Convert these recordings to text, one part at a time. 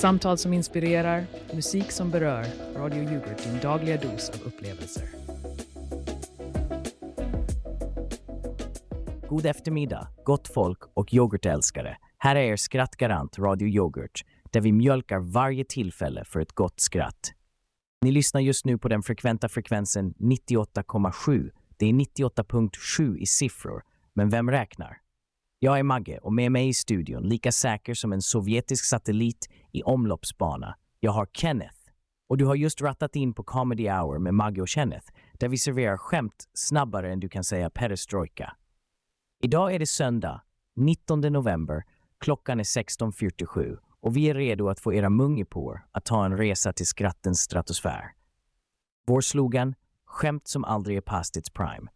Samtal som inspirerar, musik som berör. Radio Yoghurt, din dagliga dos av upplevelser. God eftermiddag, gott folk och yoghurtälskare. Här är er skrattgarant Radio Yoghurt, där vi mjölkar varje tillfälle för ett gott skratt. Ni lyssnar just nu på den frekventa frekvensen 98,7. Det är 98.7 i siffror, men vem räknar? Jag är Magge och med mig i studion, lika säker som en sovjetisk satellit i omloppsbana, jag har Kenneth. Och du har just rattat in på Comedy Hour med Magge och Kenneth, där vi serverar skämt snabbare än du kan säga perestrojka. Idag är det söndag, 19 november, klockan är 16.47 och vi är redo att få era mungipor att ta en resa till skrattens stratosfär. Vår slogan, skämt som aldrig är past its prime.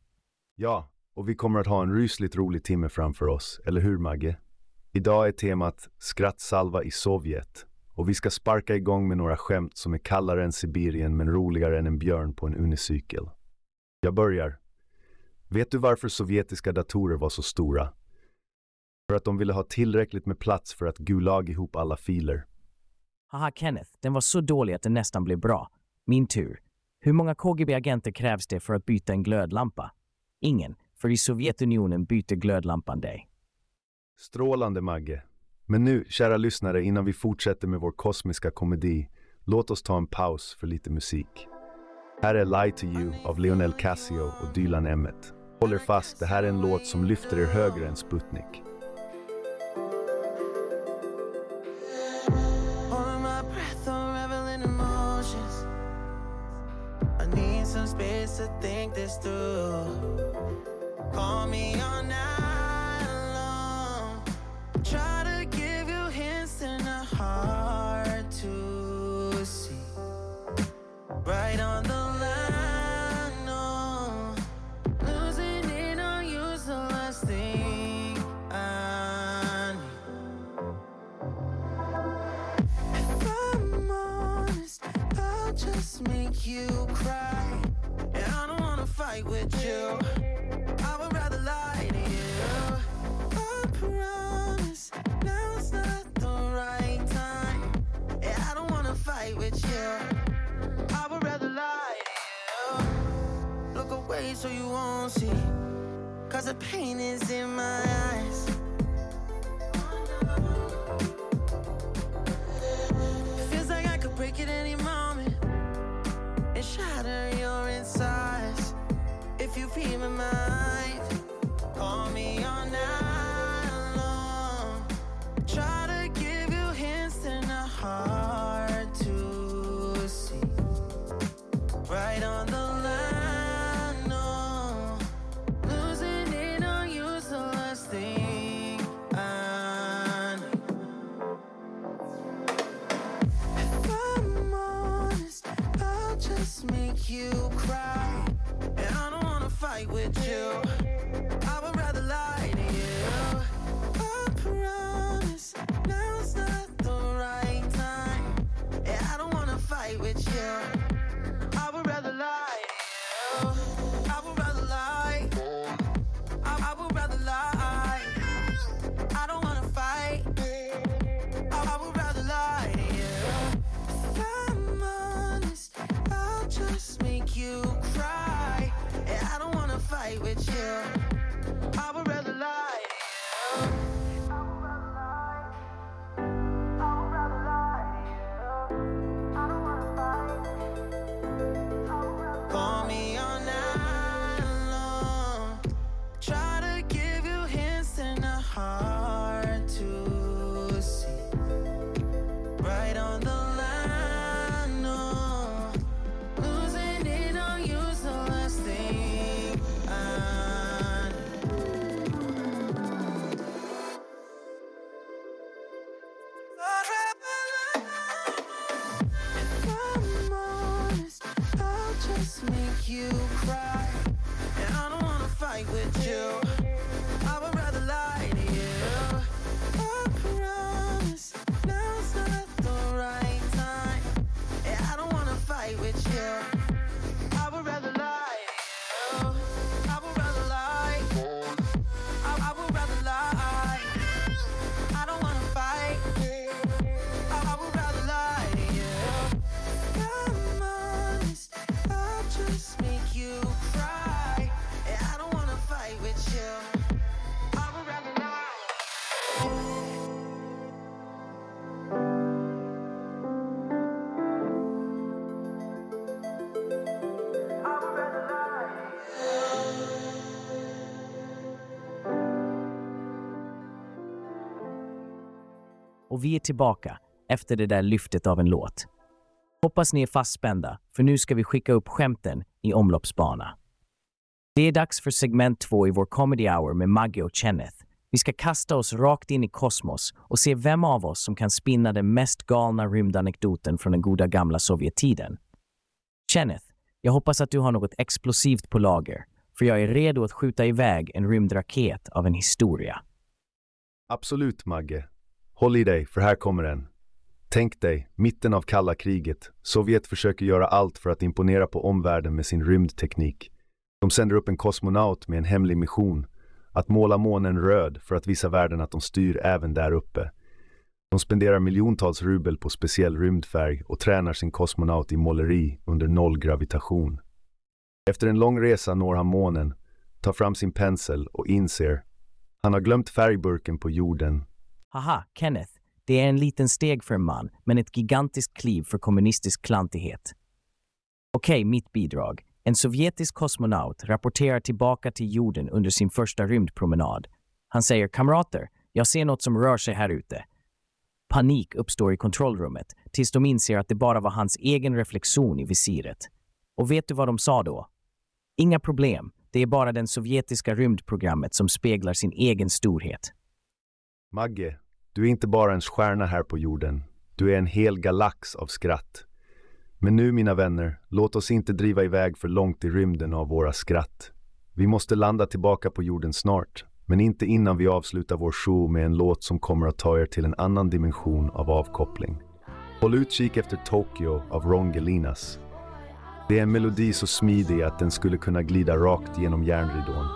Ja, och vi kommer att ha en rysligt rolig timme framför oss, eller hur Magge? Idag är temat skrattsalva i Sovjet och vi ska sparka igång med några skämt som är kallare än Sibirien men roligare än en björn på en unicykel. Jag börjar. Vet du varför sovjetiska datorer var så stora? För att de ville ha tillräckligt med plats för att gulag ihop alla filer. Haha Kenneth, den var så dålig att den nästan blev bra. Min tur. Hur många KGB-agenter krävs det för att byta en glödlampa? Ingen, för i Sovjetunionen byter glödlampan dig. Strålande Magge. Men nu, kära lyssnare, innan vi fortsätter med vår kosmiska komedi, låt oss ta en paus för lite musik. Här är Lie to You av Leonel Cassio och Dylan Emmett. Håll er fast, det här är en låt som lyfter er högre än Sputnik. Space to think this through. Call me all night long. Try to give you hints a hard to see. Right on the line, no. Losing it on you's the last thing I need. If I'm honest, I'll just make you cry. And I don't wanna fight with you. So you won't see. Cause the pain is in my eyes. Feels like I could break at any moment and shatter your insides. If you feel my mind, chill och vi är tillbaka efter det där lyftet av en låt. Hoppas ni är fastspända, för nu ska vi skicka upp skämten i omloppsbana. Det är dags för segment två i vår Comedy Hour med Maggie och Kenneth. Vi ska kasta oss rakt in i kosmos och se vem av oss som kan spinna den mest galna rymdanekdoten från den goda gamla Sovjettiden. Kenneth, jag hoppas att du har något explosivt på lager, för jag är redo att skjuta iväg en rymdraket av en historia. Absolut, Magge. Håll i dig, för här kommer den. Tänk dig, mitten av kalla kriget. Sovjet försöker göra allt för att imponera på omvärlden med sin rymdteknik. De sänder upp en kosmonaut med en hemlig mission. Att måla månen röd för att visa världen att de styr även där uppe. De spenderar miljontals rubel på speciell rymdfärg och tränar sin kosmonaut i måleri under noll gravitation. Efter en lång resa når han månen, tar fram sin pensel och inser han har glömt färgburken på jorden. Haha, Kenneth, det är en liten steg för en man, men ett gigantiskt kliv för kommunistisk klantighet. Okej, mitt bidrag. En sovjetisk kosmonaut rapporterar tillbaka till jorden under sin första rymdpromenad. Han säger “Kamrater, jag ser något som rör sig här ute”. Panik uppstår i kontrollrummet tills de inser att det bara var hans egen reflektion i visiret. Och vet du vad de sa då? Inga problem, det är bara det sovjetiska rymdprogrammet som speglar sin egen storhet. Magge, du är inte bara en stjärna här på jorden. Du är en hel galax av skratt. Men nu, mina vänner, låt oss inte driva iväg för långt i rymden av våra skratt. Vi måste landa tillbaka på jorden snart, men inte innan vi avslutar vår show med en låt som kommer att ta er till en annan dimension av avkoppling. Håll utkik efter Tokyo av Ron Gelinas. Det är en melodi så smidig att den skulle kunna glida rakt genom järnridån.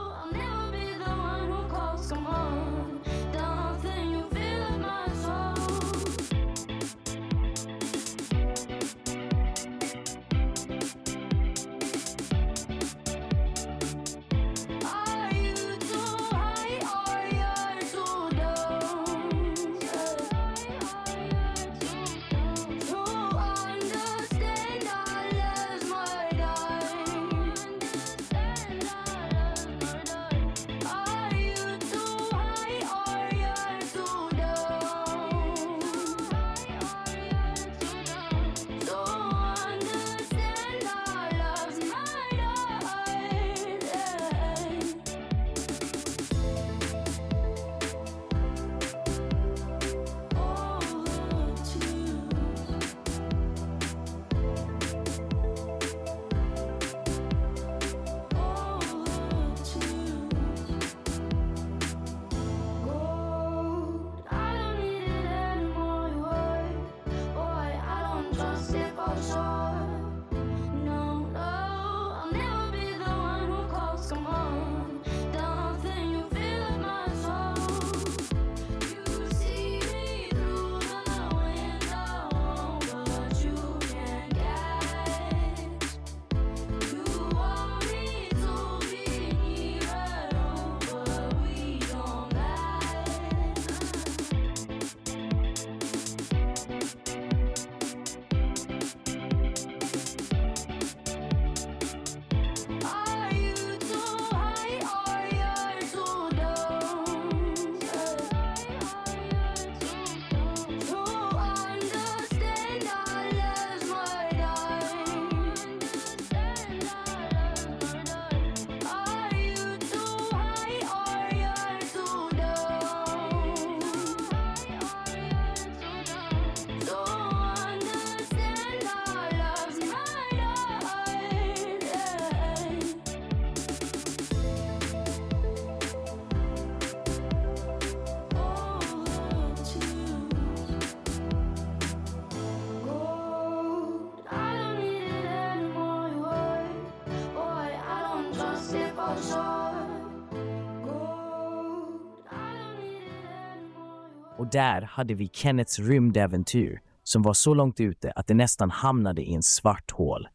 Och där hade vi Kennets rymdäventyr som var så långt ute att det nästan hamnade i en svart hål.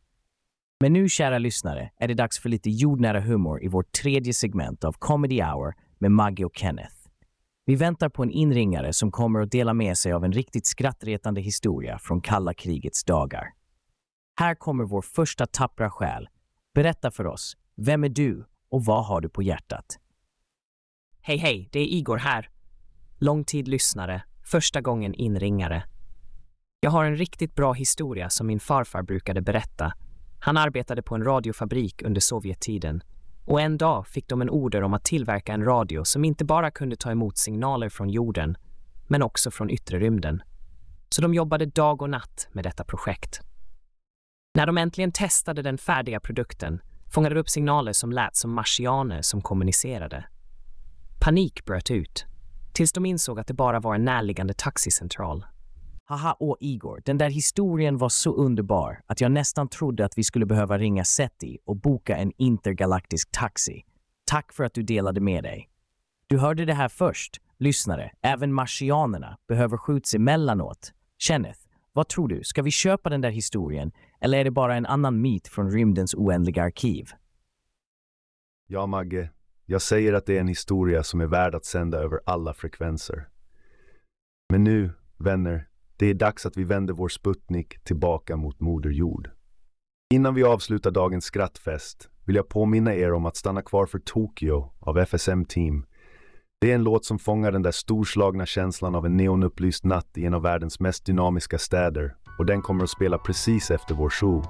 Men nu, kära lyssnare, är det dags för lite jordnära humor i vårt tredje segment av Comedy Hour med Maggie och Kenneth. Vi väntar på en inringare som kommer att dela med sig av en riktigt skrattretande historia från kalla krigets dagar. Här kommer vår första tappra själ. Berätta för oss, vem är du och vad har du på hjärtat? Hej hej, det är Igor här. Lång tid lyssnare, första gången inringare. Jag har en riktigt bra historia som min farfar brukade berätta. Han arbetade på en radiofabrik under Sovjettiden och en dag fick de en order om att tillverka en radio som inte bara kunde ta emot signaler från jorden, men också från yttre rymden. Så de jobbade dag och natt med detta projekt. När de äntligen testade den färdiga produkten fångade upp signaler som lät som marsianer som kommunicerade. Panik bröt ut, tills de insåg att det bara var en närliggande taxicentral. Haha, åh Igor, den där historien var så underbar att jag nästan trodde att vi skulle behöva ringa SETI och boka en intergalaktisk taxi. Tack för att du delade med dig. Du hörde det här först, lyssnare. Även marsianerna behöver skjuts emellanåt. Kenneth, vad tror du? Ska vi köpa den där historien eller är det bara en annan myt från rymdens oändliga arkiv? Ja, Magge. Jag säger att det är en historia som är värd att sända över alla frekvenser. Men nu, vänner, det är dags att vi vänder vår Sputnik tillbaka mot Moder Jord. Innan vi avslutar dagens skrattfest vill jag påminna er om att stanna kvar för Tokyo av FSM Team. Det är en låt som fångar den där storslagna känslan av en neonupplyst natt i en av världens mest dynamiska städer och den kommer att spela precis efter vår show.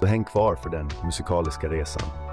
Så häng kvar för den musikaliska resan.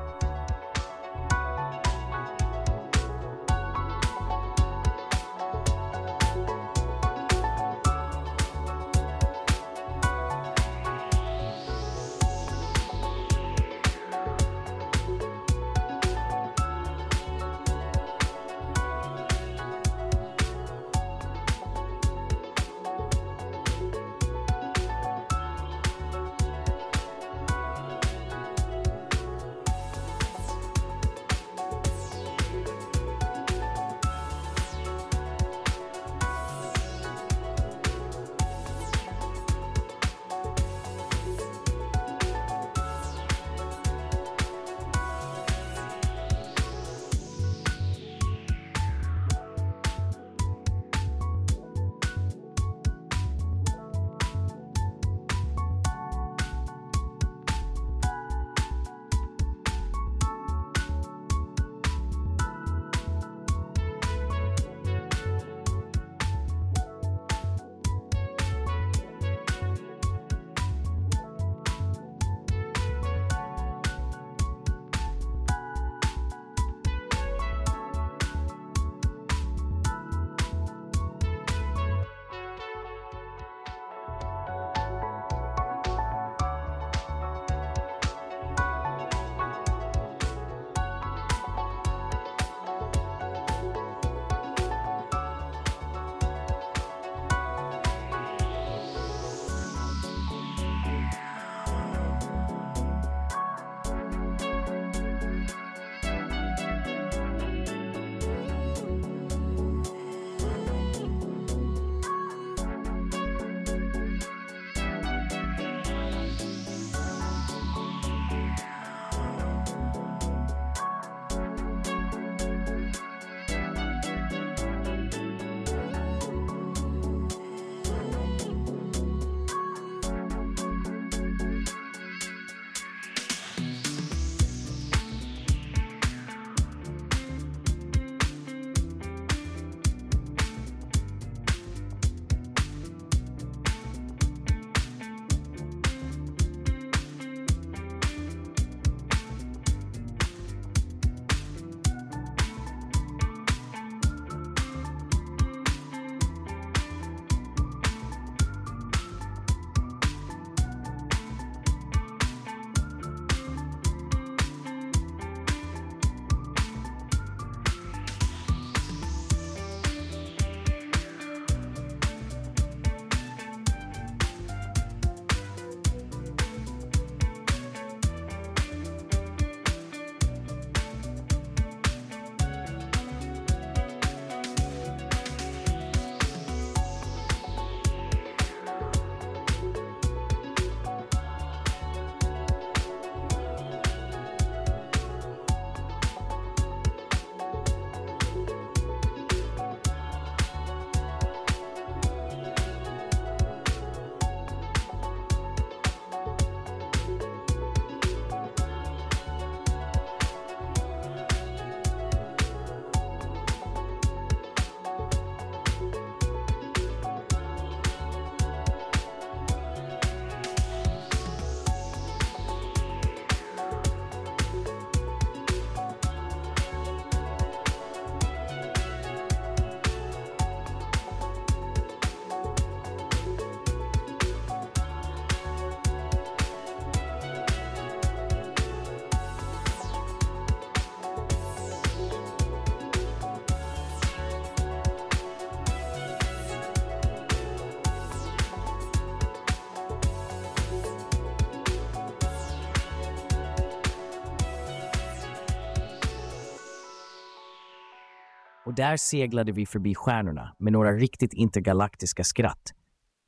Och där seglade vi förbi stjärnorna med några riktigt intergalaktiska skratt.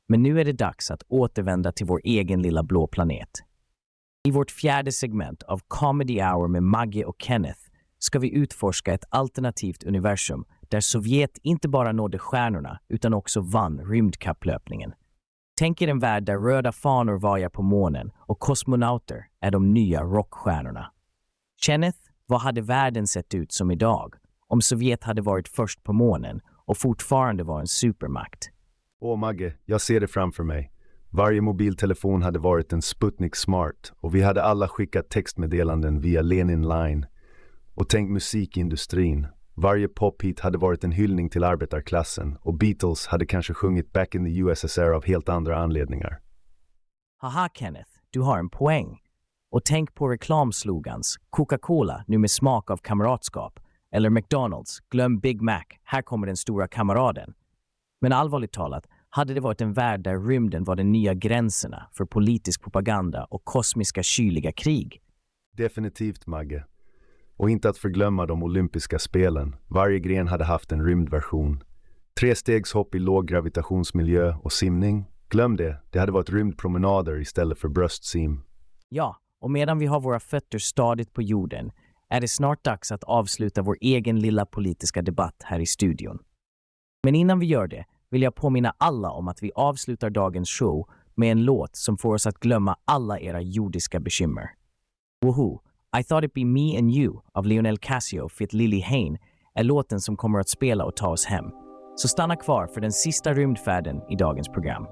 Men nu är det dags att återvända till vår egen lilla blå planet. I vårt fjärde segment av Comedy Hour med Maggie och Kenneth ska vi utforska ett alternativt universum där Sovjet inte bara nådde stjärnorna utan också vann rymdkapplöpningen. Tänk er en värld där röda fanor vajar på månen och kosmonauter är de nya rockstjärnorna. Kenneth, vad hade världen sett ut som idag om Sovjet hade varit först på månen och fortfarande var en supermakt? Åh Magge, jag ser det framför mig. Varje mobiltelefon hade varit en Sputnik Smart och vi hade alla skickat textmeddelanden via Lenin Line. Och tänk musikindustrin. Varje pophit hade varit en hyllning till arbetarklassen och Beatles hade kanske sjungit Back in the USSR av helt andra anledningar. Haha Kenneth, du har en poäng. Och tänk på reklamslogans. Coca-Cola, nu med smak av kamratskap. Eller McDonalds, glöm Big Mac, här kommer den stora kamraden. Men allvarligt talat, hade det varit en värld där rymden var de nya gränserna för politisk propaganda och kosmiska kyliga krig? Definitivt Magge. Och inte att förglömma de olympiska spelen. Varje gren hade haft en rymdversion. Trestegshopp i låg gravitationsmiljö och simning. Glöm det, det hade varit rymdpromenader istället för bröstsim. Ja, och medan vi har våra fötter stadigt på jorden är det snart dags att avsluta vår egen lilla politiska debatt här i studion. Men innan vi gör det vill jag påminna alla om att vi avslutar dagens show med en låt som får oss att glömma alla era jordiska bekymmer. Woohoo! I thought it be me and you av Lionel Casio fit Lily Hain är låten som kommer att spela och ta oss hem. Så stanna kvar för den sista rymdfärden i dagens program.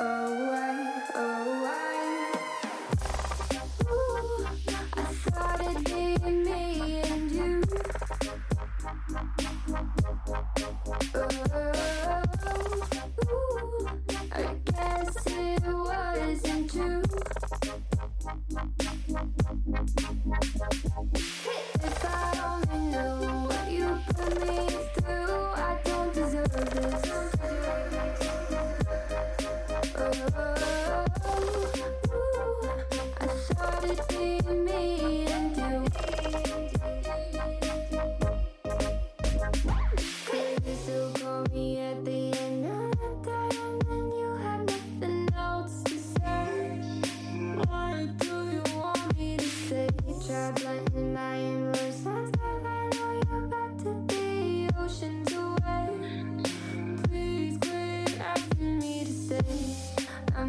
Oh,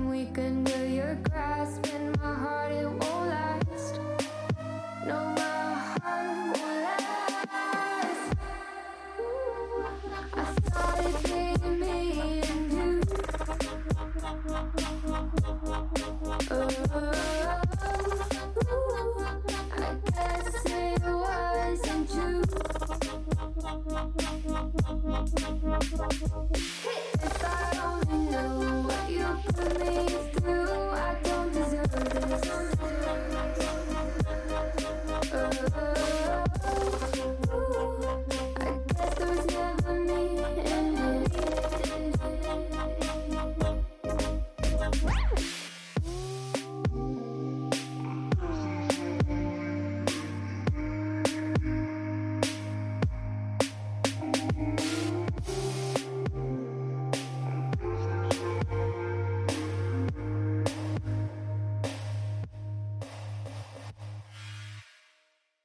weaken will your grasp. And my heart it won't last. No my heart won't last. I thought it'd be me and you. Oh, ooh, I guess it wasn't true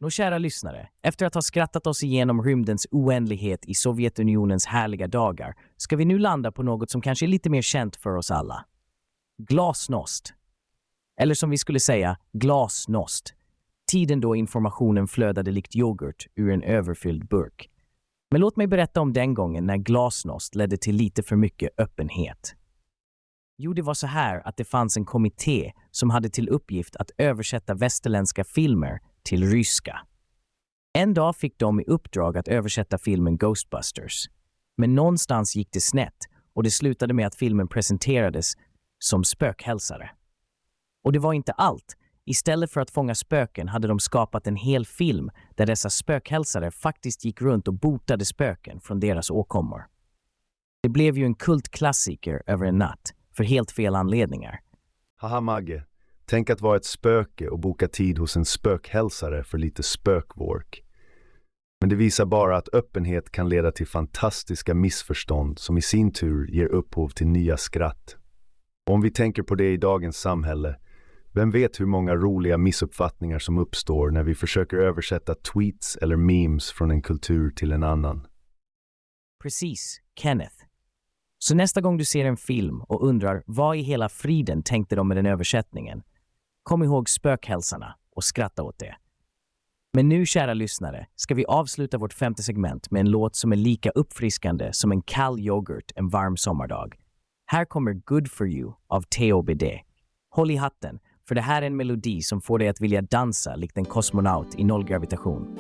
Nå kära lyssnare, efter att ha skrattat oss igenom rymdens oändlighet i Sovjetunionens härliga dagar ska vi nu landa på något som kanske är lite mer känt för oss alla. Glasnost. Eller som vi skulle säga, glasnost. Tiden då informationen flödade likt yoghurt ur en överfylld burk. Men låt mig berätta om den gången när glasnost ledde till lite för mycket öppenhet. Jo, det var så här att det fanns en kommitté som hade till uppgift att översätta västerländska filmer till ryska. En dag fick de i uppdrag att översätta filmen Ghostbusters. Men någonstans gick det snett och det slutade med att filmen presenterades som spökhälsare. Och det var inte allt. Istället för att fånga spöken hade de skapat en hel film där dessa spökhälsare faktiskt gick runt och botade spöken från deras åkommor. Det blev ju en kultklassiker över en natt, för helt fel anledningar. Haha Magge, tänk att vara ett spöke och boka tid hos en spökhälsare för lite spökvork. Men det visar bara att öppenhet kan leda till fantastiska missförstånd som i sin tur ger upphov till nya skratt. Och om vi tänker på det i dagens samhälle, vem vet hur många roliga missuppfattningar som uppstår när vi försöker översätta tweets eller memes från en kultur till en annan. Precis, Kenneth. Så nästa gång du ser en film och undrar vad i hela friden tänkte de med den översättningen, kom ihåg spökhälsarna och skratta åt det. Men nu, kära lyssnare, ska vi avsluta vårt femte segment med en låt som är lika uppfriskande som en kall yoghurt en varm sommardag. Här kommer Good for you av TOBD. Håll i hatten, för det här är en melodi som får dig att vilja dansa likt en kosmonaut i nollgravitation.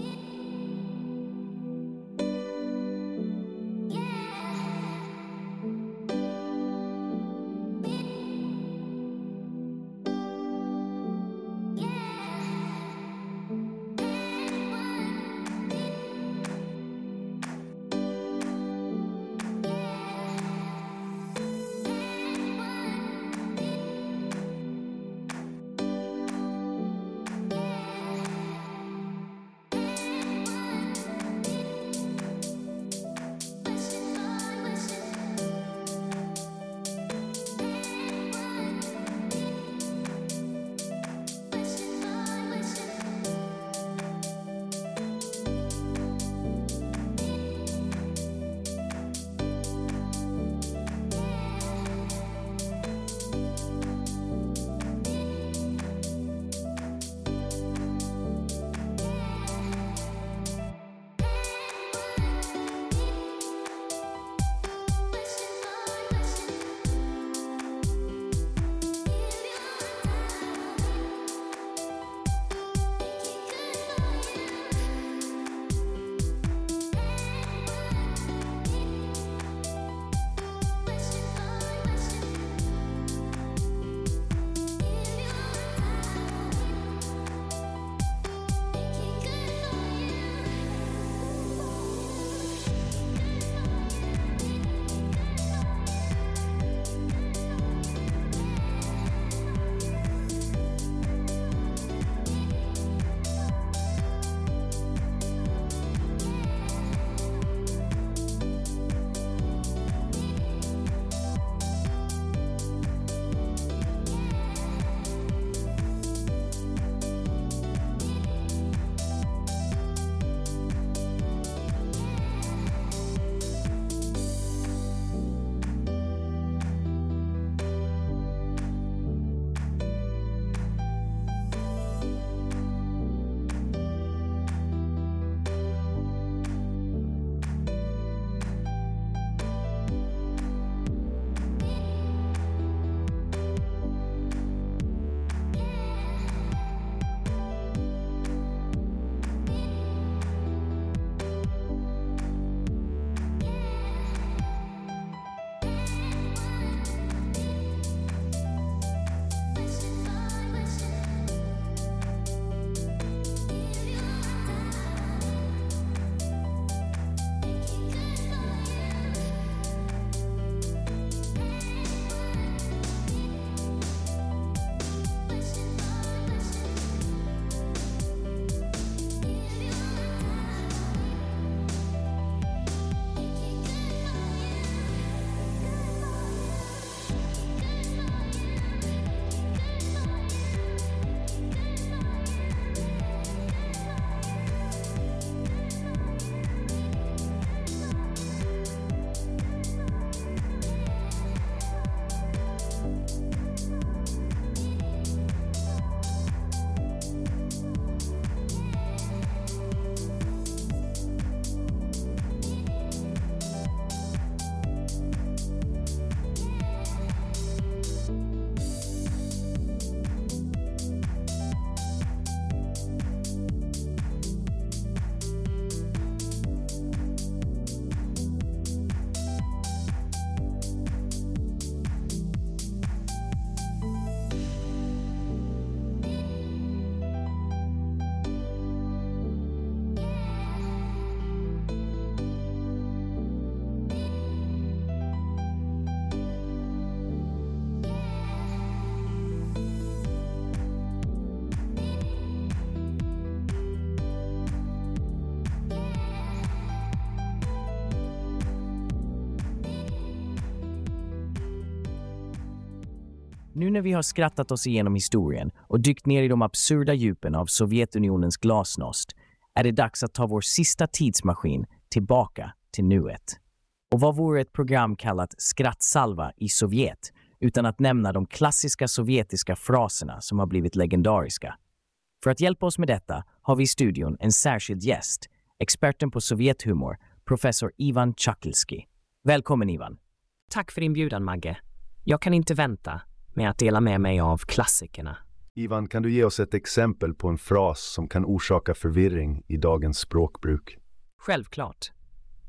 Nu när vi har skrattat oss igenom historien och dykt ner i de absurda djupen av Sovjetunionens glasnost är det dags att ta vår sista tidsmaskin tillbaka till nuet. Och vad vore ett program kallat Skrattsalva i Sovjet utan att nämna de klassiska sovjetiska fraserna som har blivit legendariska? För att hjälpa oss med detta har vi i studion en särskild gäst, experten på Sovjethumor, professor Ivan Chakelski. Välkommen Ivan! Tack för inbjudan, Magge. Jag kan inte vänta med att dela med mig av klassikerna. Ivan, kan du ge oss ett exempel på en fras som kan orsaka förvirring i dagens språkbruk? Självklart.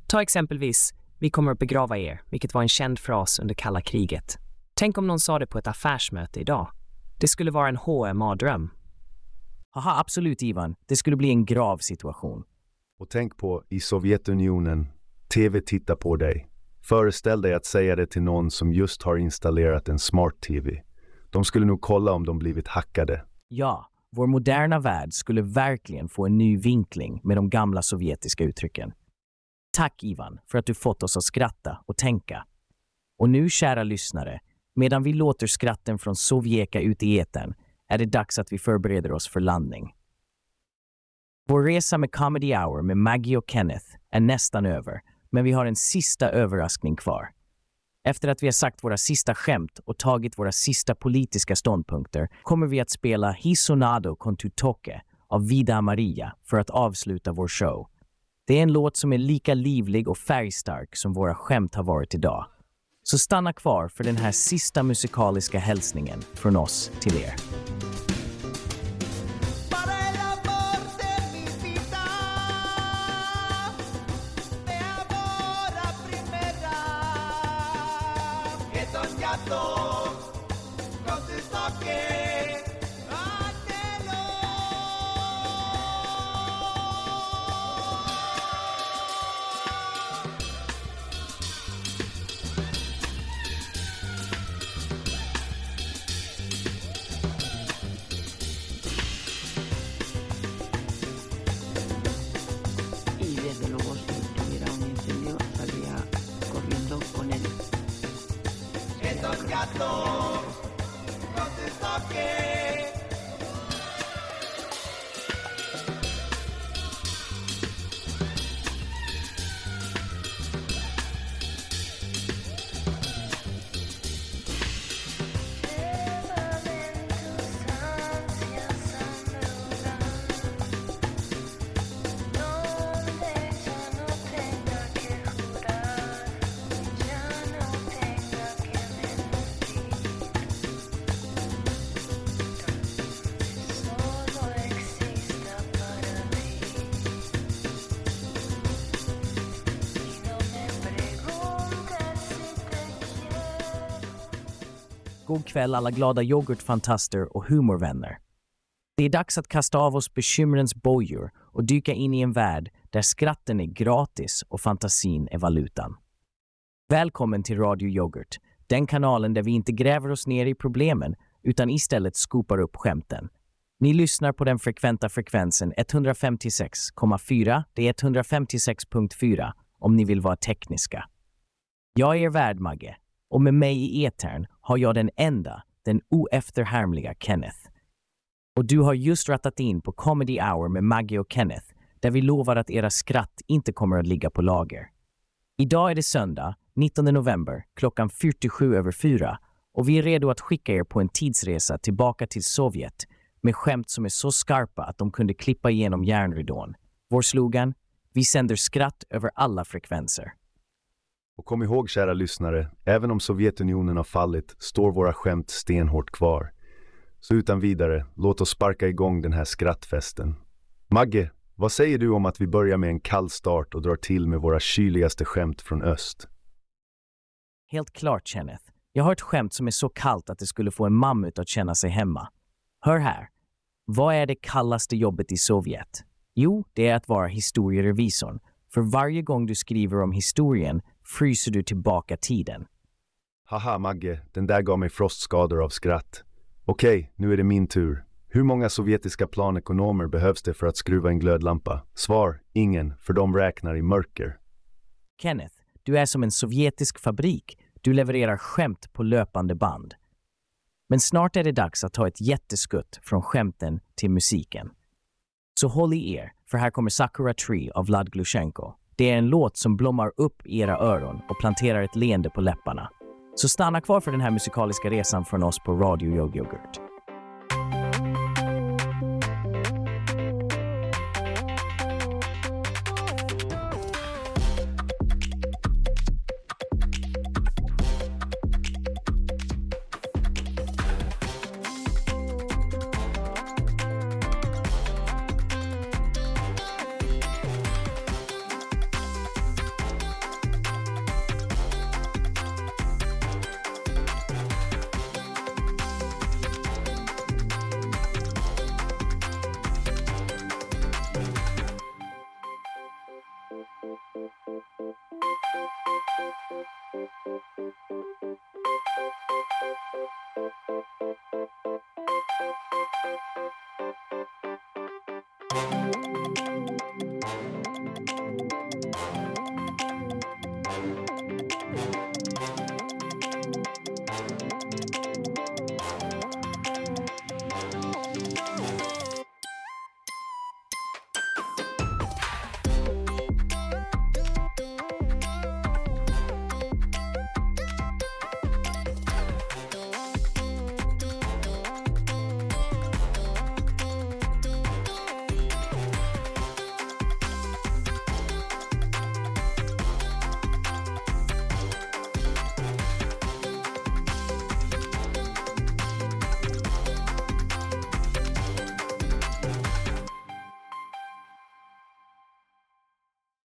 Ta exempelvis “Vi kommer att begrava er”, vilket var en känd fras under kalla kriget. Tänk om någon sa det på ett affärsmöte idag. Det skulle vara en HMA-dröm. Haha, absolut Ivan. Det skulle bli en grav situation. Och tänk på, i Sovjetunionen, TV tittar på dig. Föreställ dig att säga det till någon som just har installerat en smart-TV. De skulle nog kolla om de blivit hackade. Ja, vår moderna värld skulle verkligen få en ny vinkling med de gamla sovjetiska uttrycken. Tack Ivan för att du fått oss att skratta och tänka. Och nu, kära lyssnare, medan vi låter skratten från Sovjeka ut i etern är det dags att vi förbereder oss för landning. Vår resa med Comedy Hour med Maggie och Kenneth är nästan över, men vi har en sista överraskning kvar. Efter att vi har sagt våra sista skämt och tagit våra sista politiska ståndpunkter kommer vi att spela Hisonado con tu toque av Vida Maria för att avsluta vår show. Det är en låt som är lika livlig och färgstark som våra skämt har varit idag. Så stanna kvar för den här sista musikaliska hälsningen från oss till er. God kväll alla glada yoghurtfantaster och humorvänner. Det är dags att kasta av oss bekymrens bojor och dyka in i en värld där skratten är gratis och fantasin är valutan. Välkommen till Radio Yoghurt, den kanalen där vi inte gräver oss ner i problemen utan istället skopar upp skämten. Ni lyssnar på den frekventa frekvensen 156,4, det är 156.4 om ni vill vara tekniska. Jag är er värd, Magge, och med mig i etern har jag den enda, den oefterhärmliga Kenneth. Och du har just rattat in på Comedy Hour med Maggie och Kenneth där vi lovar att era skratt inte kommer att ligga på lager. Idag är det söndag, 19 november, klockan 47 över 4 och vi är redo att skicka er på en tidsresa tillbaka till Sovjet med skämt som är så skarpa att de kunde klippa igenom järnridån. Vår slogan? Vi sänder skratt över alla frekvenser. Och kom ihåg kära lyssnare, även om Sovjetunionen har fallit står våra skämt stenhårt kvar. Så utan vidare, låt oss sparka igång den här skrattfesten. Magge, vad säger du om att vi börjar med en kall start och drar till med våra kyligaste skämt från öst? Helt klart, Kenneth. Jag har ett skämt som är så kallt att det skulle få en mammut att känna sig hemma. Hör här. Vad är det kallaste jobbet i Sovjet? Jo, det är att vara historierevisorn. För varje gång du skriver om historien fryser du tillbaka tiden. Haha Magge, den där gav mig frostskador av skratt. Okej, nu är det min tur. Hur många sovjetiska planekonomer behövs det för att skruva en glödlampa? Svar, ingen, för de räknar i mörker. Kenneth, du är som en sovjetisk fabrik. Du levererar skämt på löpande band. Men snart är det dags att ta ett jätteskutt från skämten till musiken. Så håll i er, för här kommer Sakura Tree av Vlad Glushenko. Det är en låt som blommar upp i era öron och planterar ett leende på läpparna. Så stanna kvar för den här musikaliska resan från oss på Radio Yoghurt. Thank you.